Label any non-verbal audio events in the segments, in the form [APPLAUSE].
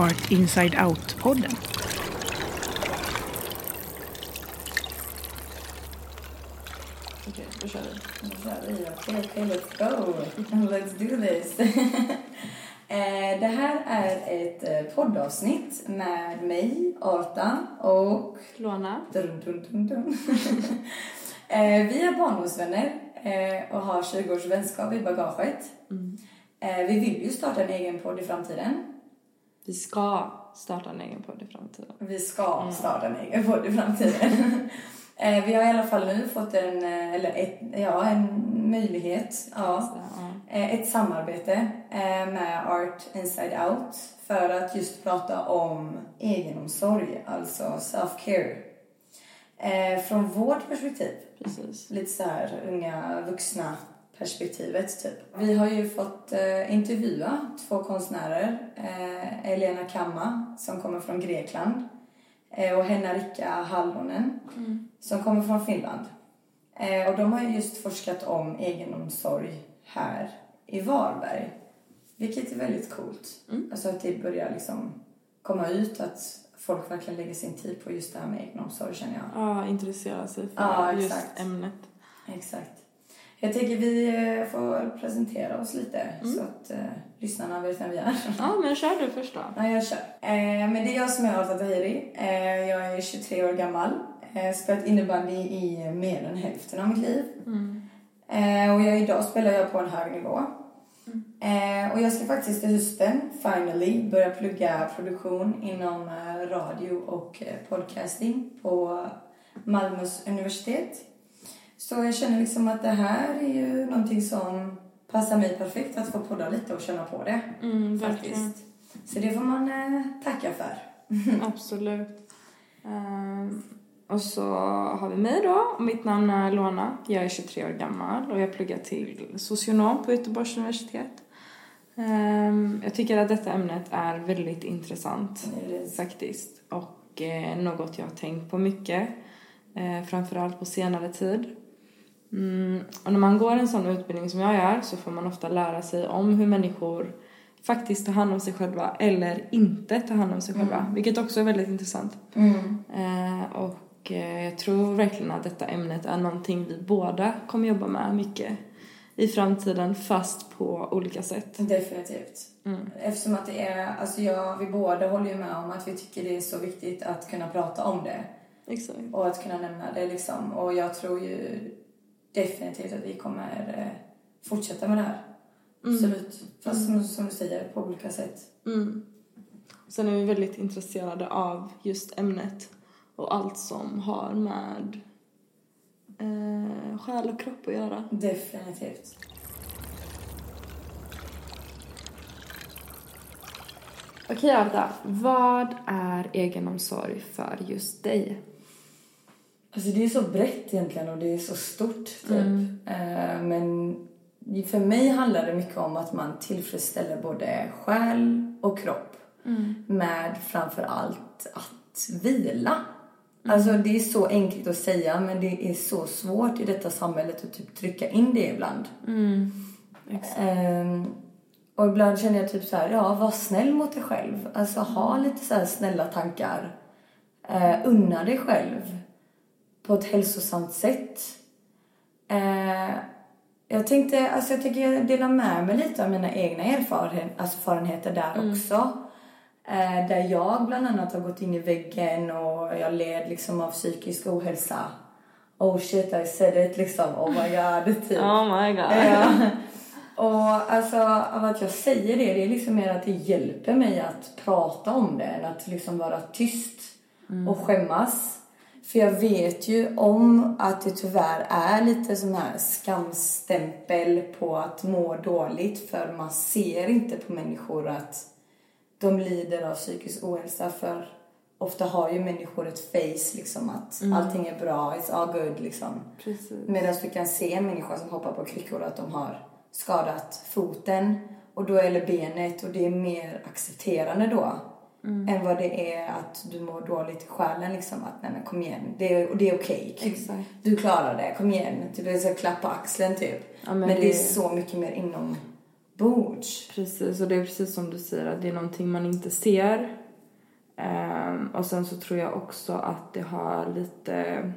Art Inside Out-podden. Okej, då kör vi. Kör okej, let's go. Let's do this. [LAUGHS] Eh, Det här är ett eh, poddavsnitt med mig, Arta, och... Låna. Dun, dun, dun, dun. [LAUGHS] Eh, Vi är barndomsvänner och har 20 års vänskap i bagaget. Mm. Vi vill ju starta en egen podd i framtiden. Vi ska starta en egen podd i framtiden. Vi ska starta en egen podd i framtiden. [LAUGHS] Eh, Vi har i alla fall nu fått en, eh, eller ett, ja, en möjlighet. Ja. Så, ja. Eh, ett samarbete med Art Inside Out för att just prata om egenomsorg, alltså self-care. Från vårt perspektiv, Precis. lite så här unga vuxna perspektivet typ. Vi har ju fått eh, intervjua två konstnärer, eh, Elena Kamma som kommer från Grekland eh, och Henna-Rikka Hallonen som kommer från Finland. Eh, och de har ju just forskat om egenomsorg här i Varberg. Vilket är väldigt coolt. Alltså att det börjar liksom komma ut att folk verkligen lägger sin tid på just det här med egenomsorg känner jag. Ja, intressera sig för Ja, just ämnet. Exakt. Jag tänker vi eh, får presentera oss lite så att eh, lyssnarna vet vem vi är. Ja, men kör du först då. Ja, jag kör. Eh, men det är jag som är Arta Tahiri. Eh, jag är 23 år gammal. Eh, spelat innebandy i mer än hälften av mitt liv. Eh, och jag, idag spelar jag på en hög nivå. Eh, och jag ska faktiskt till hösten, finally, börja plugga produktion inom eh, radio och podcasting på Malmös universitet. Så jag känner liksom att det här är ju någonting som passar mig perfekt att få podda lite och känna på det. Mm, verkligen. Faktiskt. Så det får man eh, tacka för. [LAUGHS] Absolut. Ehm, och så har vi mig då. Mitt namn är Lona. Jag är 23 år gammal och jag pluggar till socionom på Göteborgs universitet. Ehm, jag tycker att detta ämnet är väldigt intressant det. faktiskt. Och eh, något jag har tänkt på mycket. Eh, framförallt på senare tid. Mm, och när man går en sån utbildning som jag gör så får man ofta lära sig om hur människor faktiskt tar hand om sig själva eller inte tar hand om sig själva. Vilket också är väldigt intressant. Mm. Eh, och eh, jag tror verkligen att detta ämnet är någonting vi båda kommer jobba med mycket i framtiden fast på olika sätt. Definitivt. Mm. Eftersom att det är, alltså jag, vi båda håller ju med om att vi tycker det är så viktigt att kunna prata om det. Exakt. Och att kunna nämna det liksom. Och jag tror ju definitivt att vi kommer eh, fortsätta med det här. Absolut. Fast som, som du säger, på olika sätt. Mm. Sen är vi väldigt intresserade av just ämnet och allt som har med eh, själ och kropp att göra. Definitivt. Okej Arda, vad är egenomsorg för just dig? Alltså det är så brett egentligen och det är så stort typ. Eh, men för mig handlar det mycket om att man tillfredsställer både själ och kropp. Med framför allt att vila. Alltså det är så enkelt att säga men det är så svårt i detta samhället att typ trycka in det ibland. Ehm, och ibland känner jag typ så här, ja var snäll mot dig själv. Alltså ha lite så snälla tankar. Uh, unna dig själv på ett hälsosamt sätt. Eh, jag tänkte, alltså jag tycker jag delar med mig lite av mina egna alltså erfarenheter där också. Eh, där jag bland annat har gått in i väggen och jag led liksom av psykisk ohälsa. Oh shit, I said it liksom. Oh my god, [LAUGHS] typ. Oh my god. Ja. Och alltså av att jag säger det, det är liksom mer att det hjälper mig att prata om det än att liksom vara tyst och skämmas. För jag vet ju om att det tyvärr är lite sån här skamstämpel på att må dåligt för man ser inte på människor att de lider av psykisk ohälsa för ofta har ju människor ett face liksom att allting är bra, it's all good liksom. Medan du kan se en människa som hoppar på kryckor att de har skadat foten och då, eller benet och det är mer accepterande då. Än vad det är att du mår dåligt i själen liksom. Att nej men kom igen, det är, och det är okej. Exakt. Du klarar det, kom igen. Typ jag ska klappa axeln typ. Ja, men men det... är så mycket mer inom inombords. Precis, och det är precis som du säger att det är någonting man inte ser. Ehm, och sen så tror jag också att det har lite,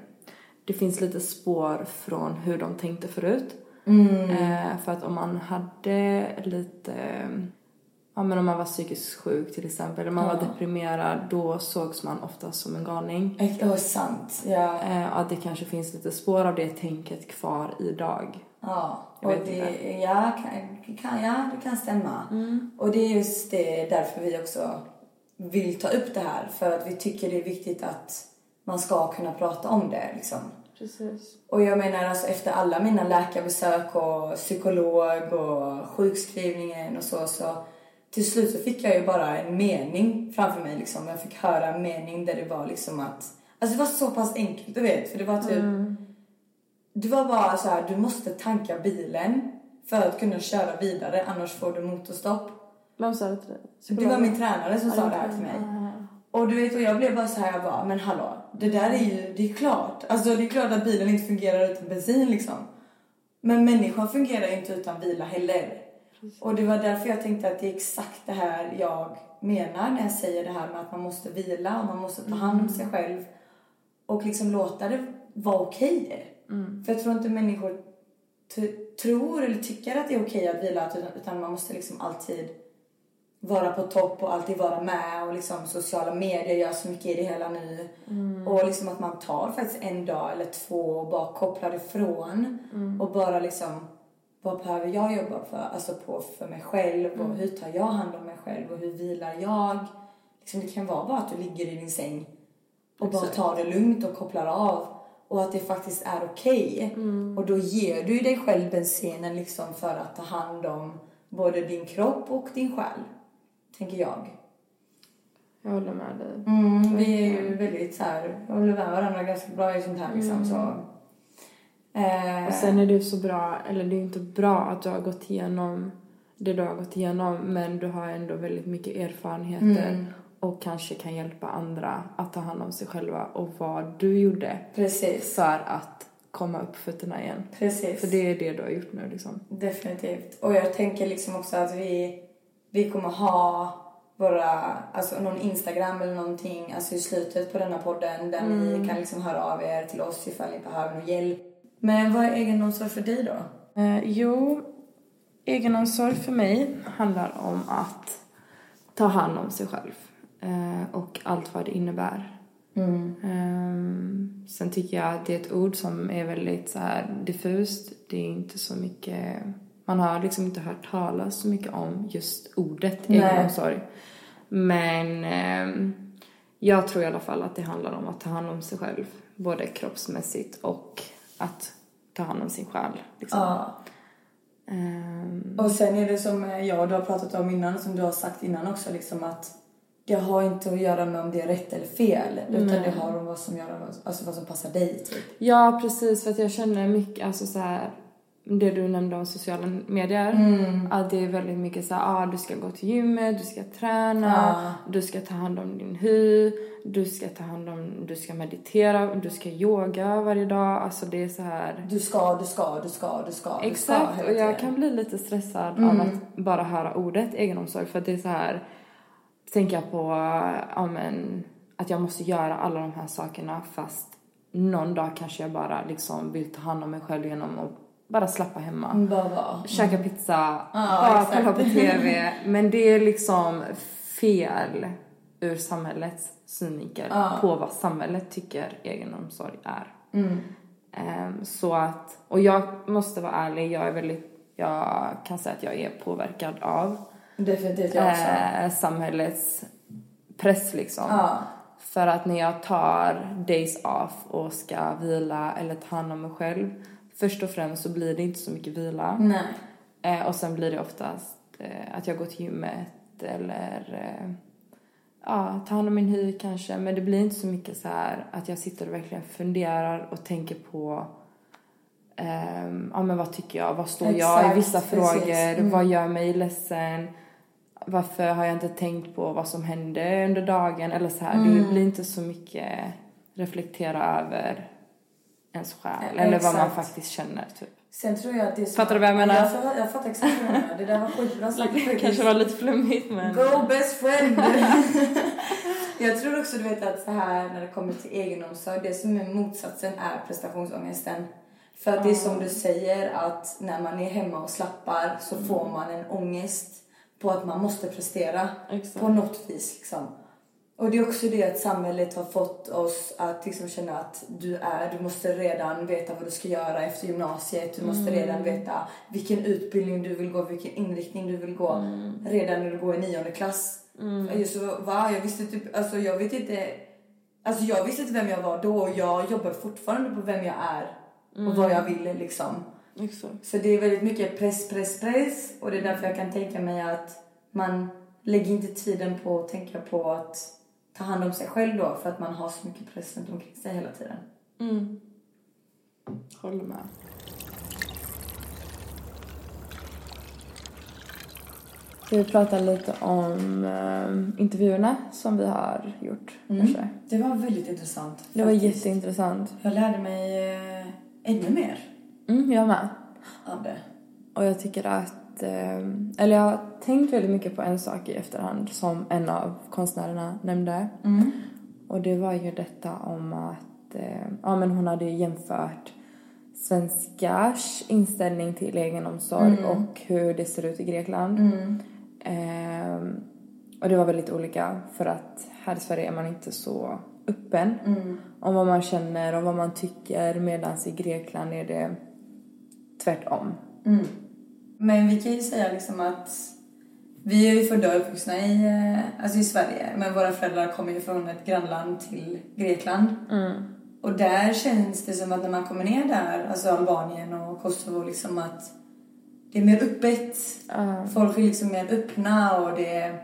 det finns lite spår från hur de tänkte förut. Ehm, för att om man hade lite, ja men om man var psykiskt sjuk till exempel, eller man var deprimerad, då sågs man ofta som en galning. Eh, Ja, sant. Ja. Ehm, att det kanske finns lite spår av det tänket kvar idag. Ja, och det, ja, kan, kan, ja, det kan stämma. Och det är just det därför vi också vill ta upp det här. För att vi tycker det är viktigt att man ska kunna prata om det. Liksom. Precis. Och jag menar alltså efter alla mina läkarbesök och psykolog och sjukskrivningen och så, så till slut så fick jag ju bara en mening framför mig liksom. Jag fick höra en mening där det var liksom att, alltså det var så pass enkelt du vet, för det var typ det var bara så här, du måste tanka bilen för att kunna köra vidare annars får du motorstopp. Vem sa det till dig? Det var min tränare som sa det här till mig. Och du vet, och jag blev bara så här, jag bara, men hallå, det där är ju, det är klart. Alltså det är klart att bilen inte fungerar utan bensin liksom. Men människan fungerar inte utan vila heller. Och det var därför jag tänkte att det är exakt det här jag menar när jag säger det här med att man måste vila och man måste ta hand om sig själv. Och liksom låta det vara okej. För jag tror inte människor tror eller tycker att det är okej att vila utan, utan man måste liksom alltid vara på topp och alltid vara med och liksom sociala medier gör så mycket i det hela nu. Och liksom att man tar faktiskt en dag eller två och bara kopplar ifrån och bara liksom vad behöver jag jobba för, alltså på för mig själv och hur tar jag hand om mig själv och hur vilar jag? Liksom det kan vara bara att du ligger i din säng och bara tar det lugnt och kopplar av och att det faktiskt är okej. Och då ger du dig själv bensinen liksom för att ta hand om både din kropp och din själ. Tänker jag. Jag håller med dig. Mm, vi är ju väldigt så här, håller med varandra ganska bra i sånt här liksom så. Eh, Och sen är det ju så bra, eller det är inte bra att du har gått igenom det du har gått igenom men du har ändå väldigt mycket erfarenheter och kanske kan hjälpa andra att ta hand om sig själva och vad du gjorde precis, för att komma upp fötterna igen. precis. För det är det du har gjort nu liksom. Definitivt. Och jag tänker liksom också att vi, vi kommer ha våra, alltså någon Instagram eller någonting, alltså i slutet på denna podden där ni kan liksom höra av er till oss ifall ni behöver någon hjälp. Men vad är egenomsorg för dig då? Eh, jo, egenomsorg för mig handlar om att ta hand om sig själv eh, och allt vad det innebär. Ehm, sen tycker jag att det är ett ord som är väldigt så här diffust. Det är inte så mycket, man har liksom inte hört talas så mycket om just ordet Nej. egenomsorg. Men ehm, jag tror i alla fall att det handlar om att ta hand om sig själv, både kroppsmässigt och att ta hand om sin själ. Liksom. Ja. Ehm, Och sen är det som jag och du har pratat om innan, som du har sagt innan också, liksom att det har inte att göra med om det är rätt eller fel, utan det har om vad som, gör, alltså vad som passar dig typ. Ja, precis. För att jag känner mycket, alltså så här, det du nämnde om sociala medier. Mm. Att det är väldigt mycket så här, ah, du ska gå till gymmet, du ska träna, du ska ta hand om din hy, du ska ta hand om, du ska meditera, du ska yoga varje dag. Alltså det är så här. Du ska, du ska, du ska, du ska, du ska Exakt, och jag kan bli lite stressad av att bara höra ordet egenomsorg för att det är så här, tänker jag på, ja men, att jag måste göra alla de här sakerna fast någon dag kanske jag bara liksom vill ta hand om mig själv genom att bara slappa hemma. Bara vara. Käka pizza, Ja, bara kolla på TV. [LAUGHS] Men det är liksom fel ur samhällets synvinkel på vad samhället tycker egenomsorg är. Mm. Ehm, så att, och jag måste vara ärlig, jag är väldigt, jag kan säga att jag är påverkad av Definitivt jag också. eh, samhällets press liksom. Ja. För att när jag tar days off och ska vila eller ta hand om mig själv, först och främst så blir det inte så mycket vila. Nej. Eh, och sen blir det oftast eh, att jag går till gymmet eller eh, ja, ta hand om min hy kanske. Men det blir inte så mycket så här att jag sitter och verkligen funderar och tänker på ehm, ja men vad tycker jag, vad står jag i Exakt, vissa frågor, Mm. vad gör mig ledsen, varför har jag inte tänkt på vad som hände under dagen eller så här. Mm. Det blir inte så mycket reflektera över ens själ eller vad man Exakt. faktiskt känner typ. Sen tror jag att det är så Fattar du vad jag menar? Jag, fattar- jag fattar exakt vad du menar. Det där var skitbra sagt [LAUGHS] Det kanske var lite flummigt men... Go best friend! [LAUGHS] jag tror också du vet att så här när det kommer till egenomsorg, det som är motsatsen är prestationsångesten. För att det är som du säger att när man är hemma och slappar så får man en ångest på att man måste prestera Exakt. på något vis liksom. Och det är också det att samhället har fått oss att liksom känna att du är, du måste redan veta vad du ska göra efter gymnasiet. Du måste redan veta vilken utbildning du vill gå, vilken inriktning du vill gå redan när du går i nionde klass. Mm. Så, va? Jag visste typ, alltså jag vet inte, alltså jag visste inte vem jag var då och jag jobbar fortfarande på vem jag är och vad jag vill liksom. Exakt. Så det är väldigt mycket press, press, press. Och det är därför jag kan tänka mig att man lägger inte tiden på att tänka på att ta hand om sig själv då. För att man har så mycket press runt omkring sig hela tiden. Mm. Håller med. Ska vi prata lite om eh, intervjuerna som vi har gjort kanske? Det var väldigt intressant. Det var faktiskt. jätteintressant. Jag lärde mig eh, ännu mer Mm, jag med. av det. Och jag tycker att, eh, eller jag har tänkt väldigt mycket på en sak i efterhand som en av konstnärerna nämnde. Mm. Och det var ju detta om att, eh, ja men hon hade jämfört svenskars inställning till egenomsorg och hur det ser ut i Grekland. Mm. Ehm, och det var väldigt olika för att här i Sverige är man inte så öppen Mm. om vad man känner och vad man tycker medan i Grekland är det tvärtom. Mm. Men vi kan ju säga liksom att vi är ju födda och uppvuxna i, eh, alltså i Sverige. Men våra föräldrar kommer ju från ett grannland till Grekland. Och där känns det som att när man kommer ner där, alltså Albanien och Kosovo, liksom att det är mer öppet. Ja. Folk är liksom mer öppna och det,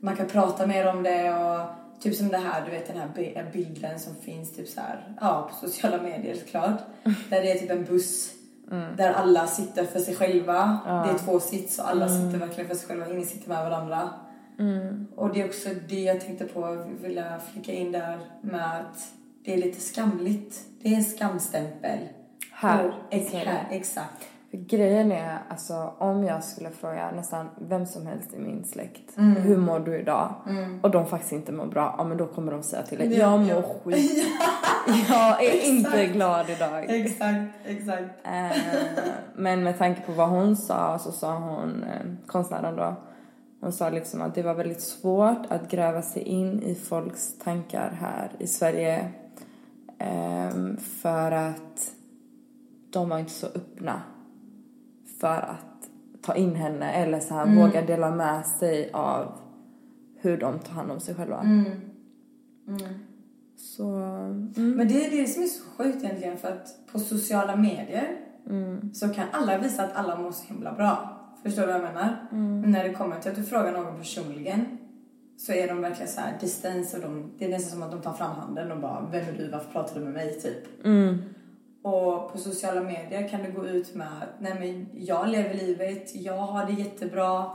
man kan prata mer om det och typ som det här, du vet den här bi- bilden som finns typ så här, ja på sociala medier såklart. [LAUGHS] Där det är typ en buss där alla sitter för sig själva. Det är två sits och alla sitter verkligen för sig själva, ingen sitter med varandra. Och det är också det jag tänkte på, vilja flika in där med att det är lite skamligt. Det är en skamstämpel. Här Och, ex, här, exakt. För grejen är, alltså om jag skulle fråga nästan vem som helst i min släkt, Mm. hur mår du idag? Och de faktiskt inte mår bra, ja men då kommer de säga till dig, Ja, jag mår [LAUGHS] ja. skit. jag är inte glad idag. Exakt, exakt. Eh, men med tanke på vad hon sa så sa hon, eh, konstnären då, hon sa liksom att det var väldigt svårt att gräva sig in i folks tankar här i Sverige. ehm, för att de var inte så öppna för att ta in henne eller så här våga dela med sig av hur de tar hand om sig själva. Så, mm. Men det är det som är så sjukt egentligen för att på sociala medier så kan alla visa att alla mår så himla bra. Förstår du vad jag menar? Men när det kommer till att du frågar någon personligen så är de verkligen så här distance och de, det är nästan som att de tar fram handen och bara Vem är du? Varför pratar du med mig? Typ. Mm, Och på sociala medier kan du gå ut med att nej men jag lever livet, jag har det jättebra.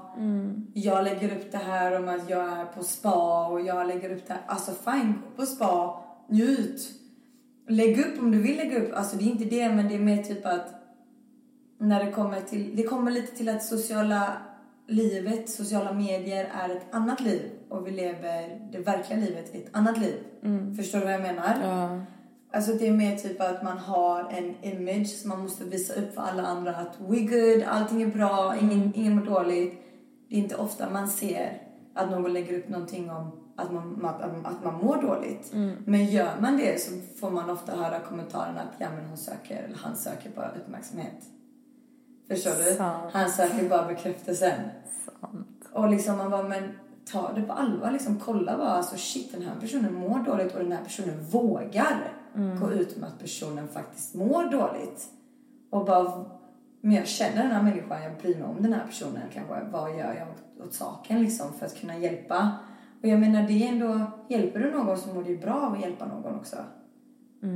Jag lägger upp det här om att jag är på spa och jag lägger upp det här. Alltså fine, gå på spa, njut. Lägg upp om du vill lägga upp. Alltså det är inte det men det är mer typ att när det kommer till, det kommer lite till att sociala livet, sociala medier är ett annat liv och vi lever det verkliga livet i ett annat liv. Förstår du vad jag menar? ja. Alltså det är mer typ att man har en image som man måste visa upp för alla andra att we good, allting är bra, ingen, ingen mår dåligt. Det är inte ofta man ser att någon lägger upp någonting om att man, att, att man mår dåligt. Men gör man det så får man ofta höra kommentaren att ja men hon söker, eller han söker bara uppmärksamhet. Förstår du? Sant. Han söker bara bekräftelsen. Sant. Och liksom man bara, men ta det på allvar. Liksom, kolla bara, alltså shit den här personen mår dåligt och den här personen vågar gå ut med att personen faktiskt mår dåligt. Och bara, men jag känner den här människan, jag bryr mig om den här personen kanske. Vad gör jag åt, åt saken liksom för att kunna hjälpa? Och jag menar det är ändå, hjälper du någon så mår det ju bra av att hjälpa någon också.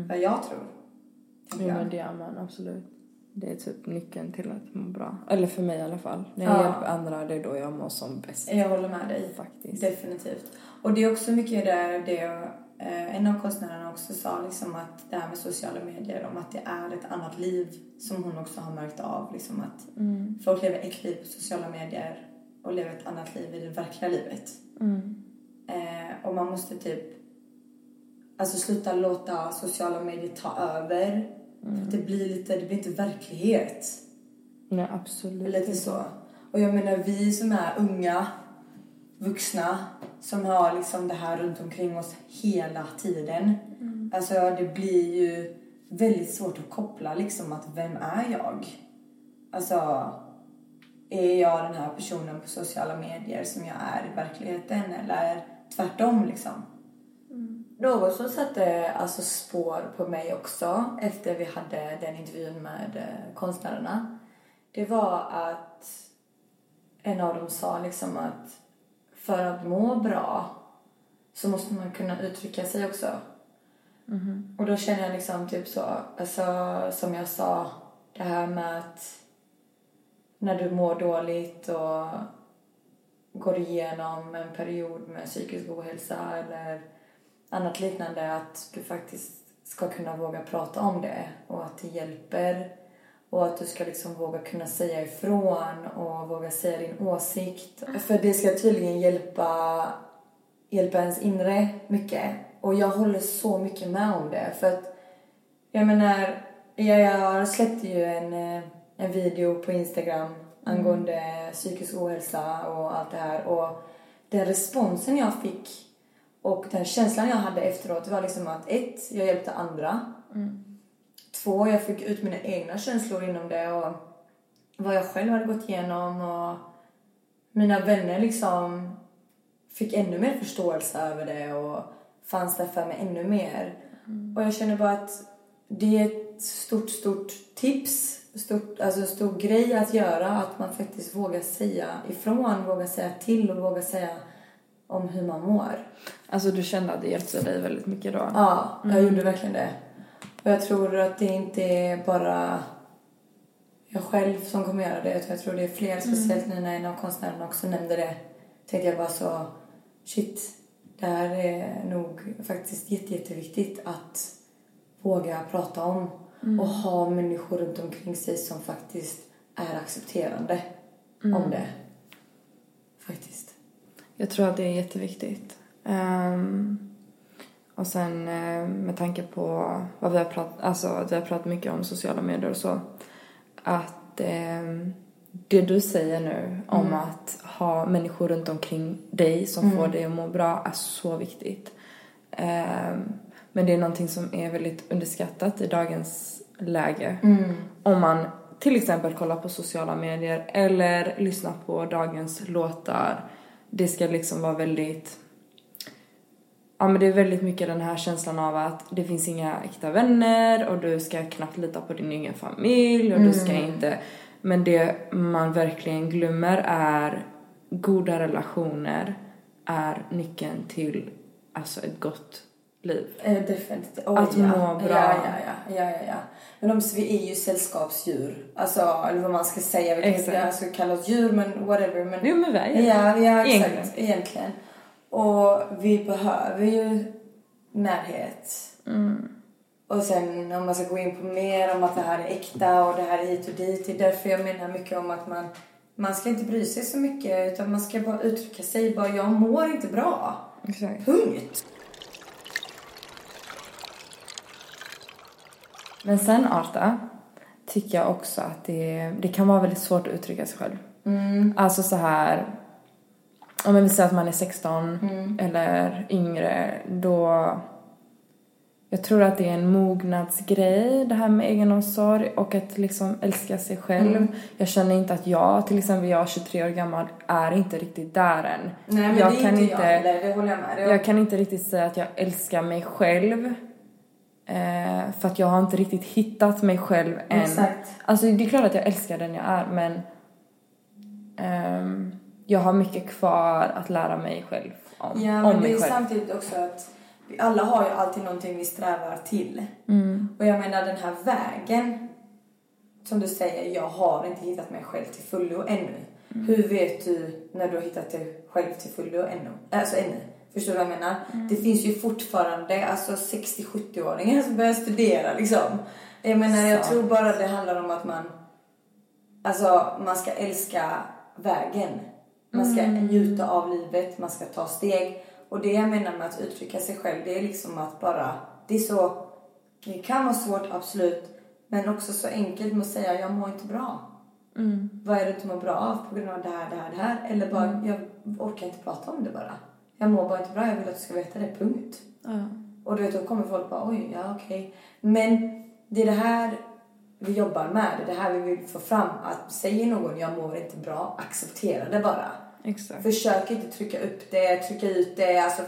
Vad jag tror. Jo jag. men det är man absolut. Det är typ nyckeln till att må bra. Eller för mig i alla fall. När jag Ja. hjälper andra, det är då jag mår som bäst. Jag håller med dig. Faktiskt. Definitivt. Och det är också mycket där det en av konstnärerna också sa liksom att det här med sociala medier, om att det är ett annat liv som hon också har märkt av. Liksom att Mm. folk lever ett liv på sociala medier och lever ett annat liv i det verkliga livet. Mm. Eh, och man måste typ alltså sluta låta sociala medier ta över. Mm. För det blir lite, det blir inte verklighet. Nej, absolut Lite så. Och jag menar vi som är unga, vuxna, som har liksom det här runt omkring oss hela tiden. Alltså det blir ju väldigt svårt att koppla liksom att vem är jag? Alltså, är jag den här personen på sociala medier som jag är i verkligheten eller tvärtom liksom? Något som satte alltså spår på mig också efter vi hade den intervjun med eh, konstnärerna det var att en av dem sa liksom att för att må bra så måste man kunna uttrycka sig också. Och då känner jag liksom typ så, alltså som jag sa, det här med att när du mår dåligt och går igenom en period med psykisk ohälsa eller annat liknande att du faktiskt ska kunna våga prata om det och att det hjälper och att du ska liksom våga kunna säga ifrån och våga säga din åsikt. För det ska tydligen hjälpa, hjälpa ens inre mycket. Och jag håller så mycket med om det. För att, jag menar, jag, släppte ju en, eh, en video på Instagram angående psykisk ohälsa och allt det här. Och den responsen jag fick och den känslan jag hade efteråt var liksom att ett, jag hjälpte andra. Två, jag fick ut mina egna känslor inom det och vad jag själv hade gått igenom och mina vänner liksom fick ännu mer förståelse över det och fanns där för mig ännu mer. Och jag känner bara att det är ett stort, stort tips, stort, alltså en stor grej att göra att man faktiskt vågar säga ifrån, vågar säga till och vågar säga om hur man mår. Alltså du kände att det hjälpte dig väldigt mycket då? Ja, jag gjorde verkligen det. Och jag tror att det inte är bara jag själv som kommer göra det. utan Jag tror det är fler, speciellt nu när en av konstnärerna också nämnde det. Tänkte jag bara så, shit, det här är nog faktiskt jätte, jätteviktigt att våga prata om. Och ha människor runt omkring sig som faktiskt är accepterande om det. Faktiskt. Jag tror att det är jätteviktigt. Ehm, och sen eh, med tanke på vad vi har pratat, alltså att vi har pratat mycket om sociala medier och så. Att ehm, det du säger nu om att ha människor runt omkring dig som får dig att må bra är så viktigt. Ehm, men det är någonting som är väldigt underskattat i dagens läge. Om man till exempel kollar på sociala medier eller lyssnar på dagens låtar. Det ska liksom vara väldigt... Ja men det är väldigt mycket den här känslan av att det finns inga äkta vänner och du ska knappt lita på din egen familj och du ska inte... Men det man verkligen glömmer är goda relationer är nyckeln till alltså ett gott liv. Eh, definitivt. Oh, Att ja. må bra. Ja, ja, ja. ja, ja. Men de, vi är ju sällskapsdjur. Alltså, eller vad man ska säga. Vi kan inte Exakt. alltså, kalla oss djur, men whatever. Men, Jo men vi är det. Ja, ja exakt. Egentligen. Egentligen. Och vi behöver ju närhet. Mm. Och sen om man ska gå in på mer om att det här är äkta och det här är hit och dit. Det är därför jag menar mycket om att man, man ska inte bry sig så mycket utan man ska bara uttrycka sig. Bara, jag mår inte bra. Exakt. Punkt. Men sen Arta, tycker jag också att det, det kan vara väldigt svårt att uttrycka sig själv. Alltså så här, om vi säger att man är 16 eller yngre, då jag tror att det är en mognadsgrej det här med egenomsorg och att liksom älska sig själv. Jag känner inte att jag, till exempel jag 23 år gammal, är inte riktigt där än. Nej men jag det är kan inte jag heller, det håller jag med jag kan inte riktigt säga att jag älskar mig själv. Eh, för att jag har inte riktigt hittat mig själv än. Exakt. Alltså det är klart att jag älskar den jag är men ehm, jag har mycket kvar att lära mig själv om, Ja, om men det mig är själv. samtidigt också att vi alla har ju alltid någonting vi strävar till. Mm. Och jag menar den här vägen, som du säger, jag har inte hittat mig själv till fullo ännu. Mm. Hur vet du när du har hittat dig själv till fullo ännu? Alltså ännu. Förstår du vad jag menar? Det finns ju fortfarande alltså 60-70-åringar som börjar studera liksom. Jag menar, jag Sant. tror bara det handlar om att man, alltså man ska älska vägen. Man ska njuta av livet, man ska ta steg. Och det jag menar med att uttrycka sig själv, det är liksom att bara, det är så, det kan vara svårt absolut, men också så enkelt med att säga jag mår inte bra. Vad är det du mår bra av på grund av det här, det här, det här? Eller bara, jag orkar inte prata om det bara. Jag mår bara inte bra, jag vill att du ska veta det, punkt. Ja. Och du vet, då kommer folk bara oj, ja okej. Men det är det här vi jobbar med, det är det här vi vill få fram. Att säger någon jag mår inte bra, acceptera det bara. Exakt. Försök inte trycka upp det, trycka ut det. Alltså,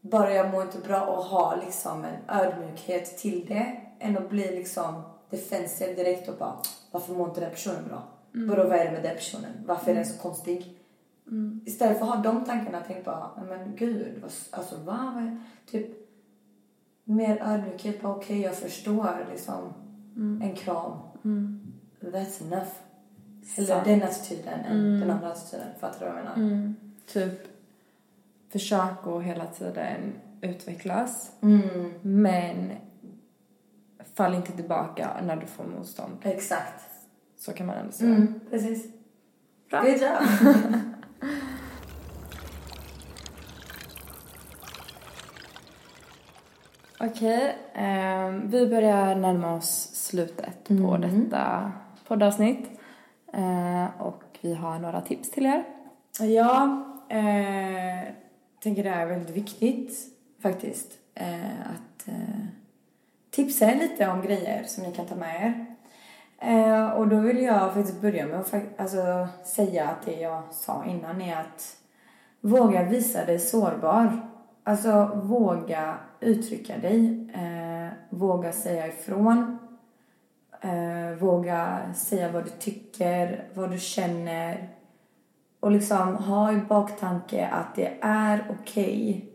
bara jag mår inte bra och ha liksom en ödmjukhet till det. Än att bli liksom defensiv direkt och bara varför mår inte den personen bra? Vadå vad är det med den personen? Varför är den så konstig? Istället för att ha de tankarna, tänk bara, "Nej, men gud, alltså va? Typ mer ödmjukhet, bara okej jag förstår liksom. En kram. That's enough. Eller Sant. den attityden än den andra attityden. Fattar du vad jag menar? Mm. Typ, försök att hela tiden utvecklas. Mm. Men fall inte tillbaka när du får motstånd. Exakt. Så kan man ändå säga. Mm, precis. Bra. Good job. [LAUGHS] Okej, ehm, vi börjar närma oss slutet på detta poddavsnitt. Eh, och vi har några tips till er. Ja, eh, tänker det är väldigt viktigt faktiskt eh, att eh, tipsa er lite om grejer som ni kan ta med er. Eh, och då vill jag faktiskt börja med att alltså, säga att det jag sa innan är att våga visa dig sårbar. Alltså våga uttrycka dig, eh, våga säga ifrån. Eh, våga säga vad du tycker, vad du känner. Och liksom ha i baktanke att det är okej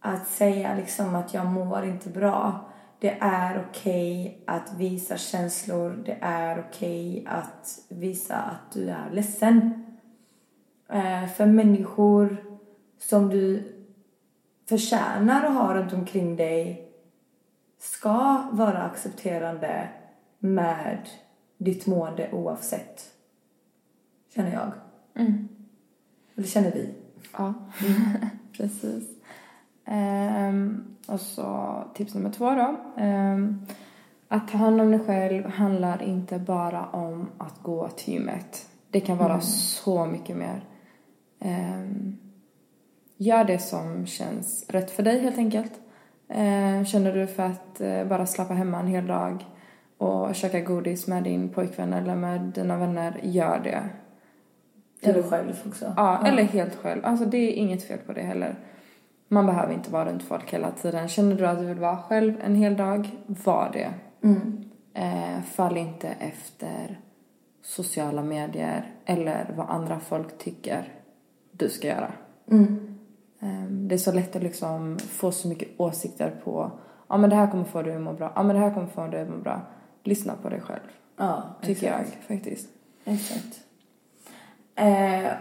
att säga liksom att jag mår inte bra. Det är okej att visa känslor. Det är okej att visa att du är ledsen. Eh, för människor som du förtjänar att ha runt omkring dig ska vara accepterande med ditt mående oavsett. Känner jag. Eller känner vi. Ja, [LAUGHS] precis. Ehm, och så tips nummer två då. Ehm, att ta hand om dig själv handlar inte bara om att gå till gymmet. Det kan vara så mycket mer. Ehm, gör det som känns rätt för dig helt enkelt. Ehm, känner du för att eh, bara slappa hemma en hel dag och käka godis med din pojkvän eller med dina vänner, gör det. Eller själv också. Ja, eller helt själv. Alltså det är inget fel på det heller. Man behöver inte vara runt folk hela tiden. Känner du att du vill vara själv en hel dag, var det. Mm. Eh, fall inte efter sociala medier eller vad andra folk tycker du ska göra. Mm. Eh, det är så lätt att liksom få så mycket åsikter på ja men det här kommer få dig att må bra, ja men det här kommer få dig att må bra. Lyssna på dig själv, Ja, tycker exakt. jag faktiskt. Exakt. Eh,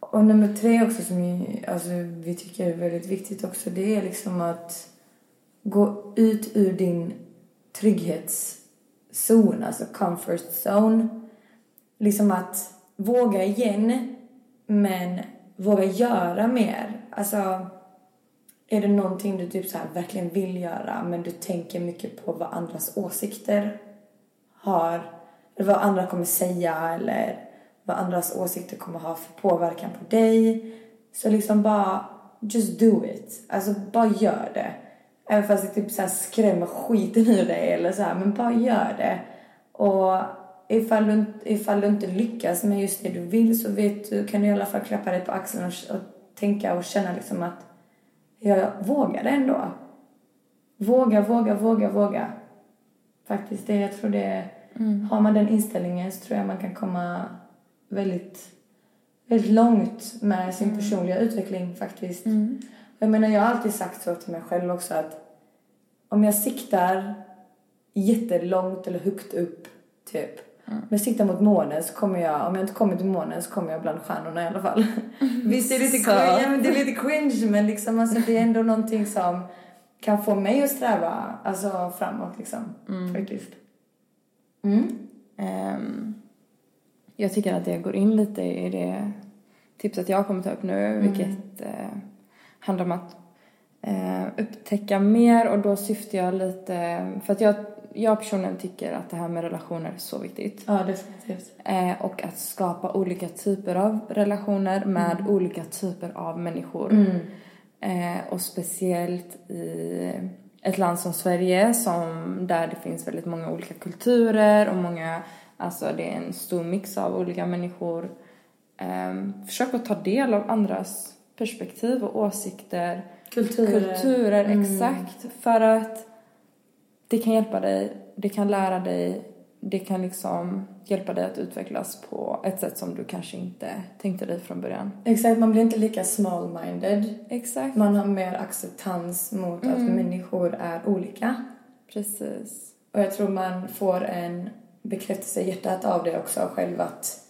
och nummer tre också som vi, alltså, vi tycker är väldigt viktigt också det är liksom att gå ut ur din trygghetszon, alltså comfort zone. Liksom att våga igen men våga göra mer. Alltså är det någonting du typ så här verkligen vill göra men du tänker mycket på vad andras åsikter har eller vad andra kommer säga eller vad andras åsikter kommer ha för påverkan på dig. Så liksom bara just do it. Alltså bara gör det. Även fast det typ så här skrämmer skiten ur dig eller så här, men bara gör det. Och ifall du, inte- ifall du inte lyckas med just det du vill så vet du, kan du i alla fall klappa dig på axeln och, och tänka och känna liksom att jag vågade ändå. Våga, våga, våga, våga. Faktiskt, det, jag tror det har man den inställningen så tror jag man kan komma väldigt, väldigt långt med sin personliga utveckling faktiskt. Jag menar, jag har alltid sagt så till mig själv också att om jag siktar jättelångt eller högt upp, typ, Men sikta mot månen så kommer jag, om jag inte kommer till månen så kommer jag bland stjärnorna i alla fall. Visst är det lite cringe, ja, men det är lite cringe men liksom alltså det är ändå någonting som kan få mig att sträva alltså framåt liksom. Faktiskt. Mm. Ehm, jag tycker att det går in lite i det tipset jag kommer ta upp nu, vilket eh, handlar om att eh, upptäcka mer och då syftar jag lite, för att jag, jag personligen tycker att det här med relationer är så viktigt. Ja, definitivt. Eh, och att skapa olika typer av relationer med olika typer av människor. Mm. Eh, och speciellt i ett land som Sverige som där det finns väldigt många olika kulturer och många, alltså det är en stor mix av olika människor. Eh, försök att ta del av andras perspektiv och åsikter. Kulturer. Kulturer, exakt. För att det kan hjälpa dig, det kan lära dig, det kan liksom hjälpa dig att utvecklas på ett sätt som du kanske inte tänkte dig från början. Exakt, man blir inte lika small-minded. Exakt. Man har mer acceptans mot att människor är olika. Precis. Och jag tror man får en bekräftelse i hjärtat av det också själv att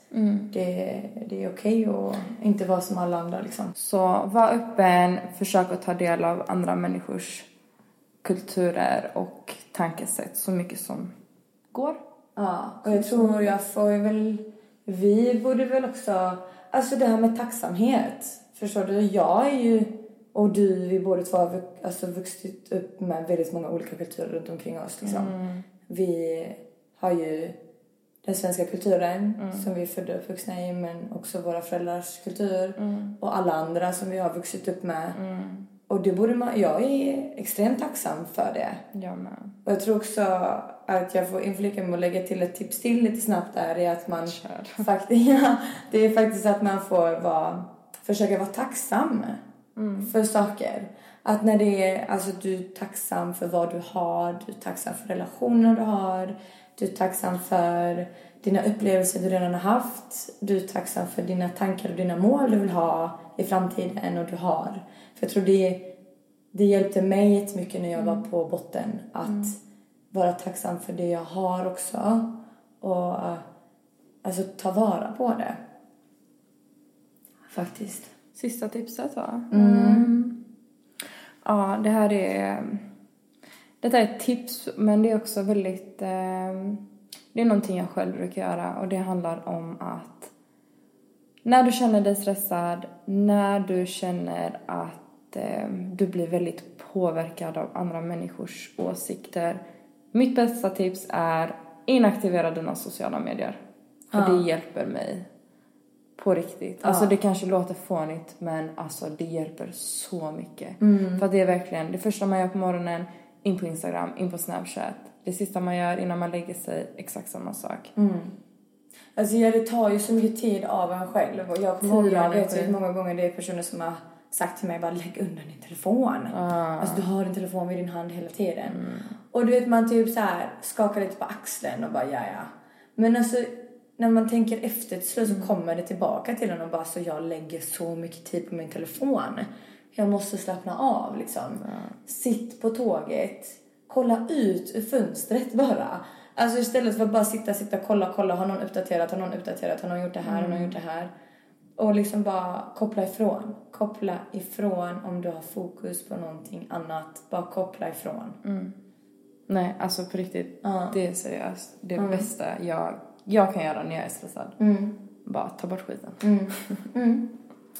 det, det är okej att inte vara som alla andra liksom. Så var öppen, försök att ta del av andra människors kulturer och tankesätt så mycket som går. Ja, och jag tror jag får väl... Vi borde väl också... Alltså det här med tacksamhet. Förstår du? Jag är ju... Och du, vi båda två har alltså, vuxit upp med väldigt många olika kulturer runt omkring oss. Liksom. Vi har ju den svenska kulturen som vi är födda och uppvuxna i men också våra föräldrars kultur och alla andra som vi har vuxit upp med. Och det borde man, jag är extremt tacksam för det. Jag med. Och jag tror också att jag får inflika med att lägga till ett tips till lite snabbt där är att man [LAUGHS] faktiskt, [LAUGHS] ja, det är faktiskt att man får vara, försöka vara tacksam för saker. Att när det är, alltså du är tacksam för vad du har, du är tacksam för relationer du har, du är tacksam för dina upplevelser du redan har haft, du är tacksam för dina tankar och dina mål du vill ha i framtiden och du har. För jag tror det, det hjälpte mig jättemycket när jag var på botten att vara tacksam för det jag har också och uh, alltså ta vara på det. Faktiskt. Sista tipset va? Mm. Ja, det här är... Detta är ett tips, men det är också väldigt... Eh, det är någonting jag själv brukar göra och det handlar om att när du känner dig stressad, när du känner att eh, du blir väldigt påverkad av andra människors åsikter. Mitt bästa tips är inaktivera dina sociala medier. För det hjälper mig på riktigt. Alltså det kanske låter fånigt men alltså det hjälper så mycket. För att det är verkligen det första man gör på morgonen, in på Instagram, in på Snapchat. Det sista man gör innan man lägger sig, exakt samma sak. Alltså ja, det tar ju så mycket tid av en själv och jag kommer ihåg, jag vet hur många gånger det är personer som har sagt till mig bara lägg undan din telefon. Alltså du har din telefon vid din hand hela tiden. Och du vet man typ så här skakar lite på axeln och bara ja ja. Men alltså när man tänker efter till slut så kommer det tillbaka till en och bara så jag lägger så mycket tid på min telefon. Jag måste slappna av liksom. Sitt på tåget. Kolla ut ur fönstret bara. Alltså istället för att bara sitta, sitta, kolla, kolla. Har någon uppdaterat? Har någon uppdaterat? Har någon gjort det här? Har någon gjort det här? Och liksom bara koppla ifrån. Koppla ifrån om du har fokus på någonting annat. Bara koppla ifrån. Nej, alltså på riktigt. Ja. Det är seriöst. Det bästa jag, jag kan göra när jag är stressad. Bara ta bort skiten.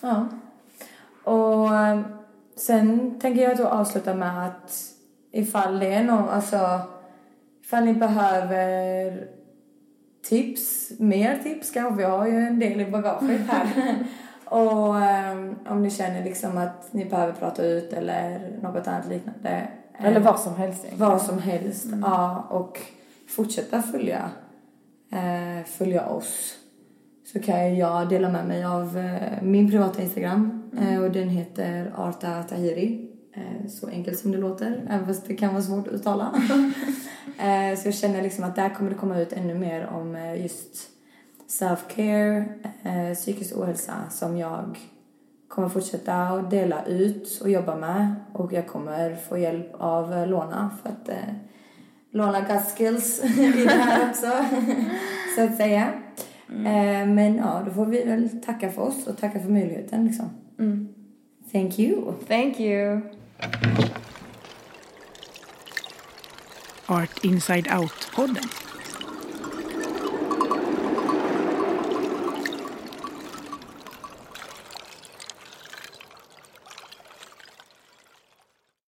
Ja. Och eh, sen tänker jag då avsluta med att ifall det är någon, alltså ifall ni behöver tips, mer tips kanske, vi har ju en del i bagaget här. [LAUGHS] och eh, om ni känner liksom att ni behöver prata ut eller något annat liknande. Eller vad som helst egentligen. vad som helst. Ja, och fortsätta följa, eh, följa oss. Så kan jag dela med mig av eh, min privata Instagram eh, och den heter Arta Tahiri. Eh, så enkelt som det låter, även fast det kan vara svårt att uttala. [LAUGHS] eh, så jag känner liksom att där kommer det komma ut ännu mer om eh, just self-care, psykisk ohälsa som jag kommer fortsätta att dela ut och jobba med och jag kommer få hjälp av Lona för att eh, Lona got skills [LAUGHS] i det här också. [LAUGHS] så att säga. Eh, men ja, då får vi väl tacka för oss och tacka för möjligheten liksom. Thank you. Thank you. Art Inside Out-podden.